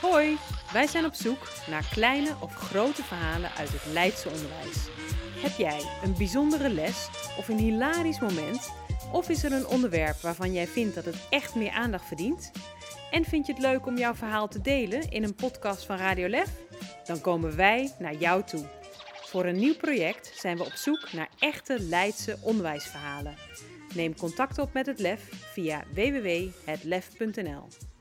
Hoi, wij zijn op zoek naar kleine of grote verhalen uit het Leidse onderwijs. Heb jij een bijzondere les of een hilarisch moment? Of is er een onderwerp waarvan jij vindt dat het echt meer aandacht verdient? En vind je het leuk om jouw verhaal te delen in een podcast van Radio Lef? Dan komen wij naar jou toe. Voor een nieuw project zijn we op zoek naar echte Leidse onderwijsverhalen. Neem contact op met het LEF via www.hetlef.nl.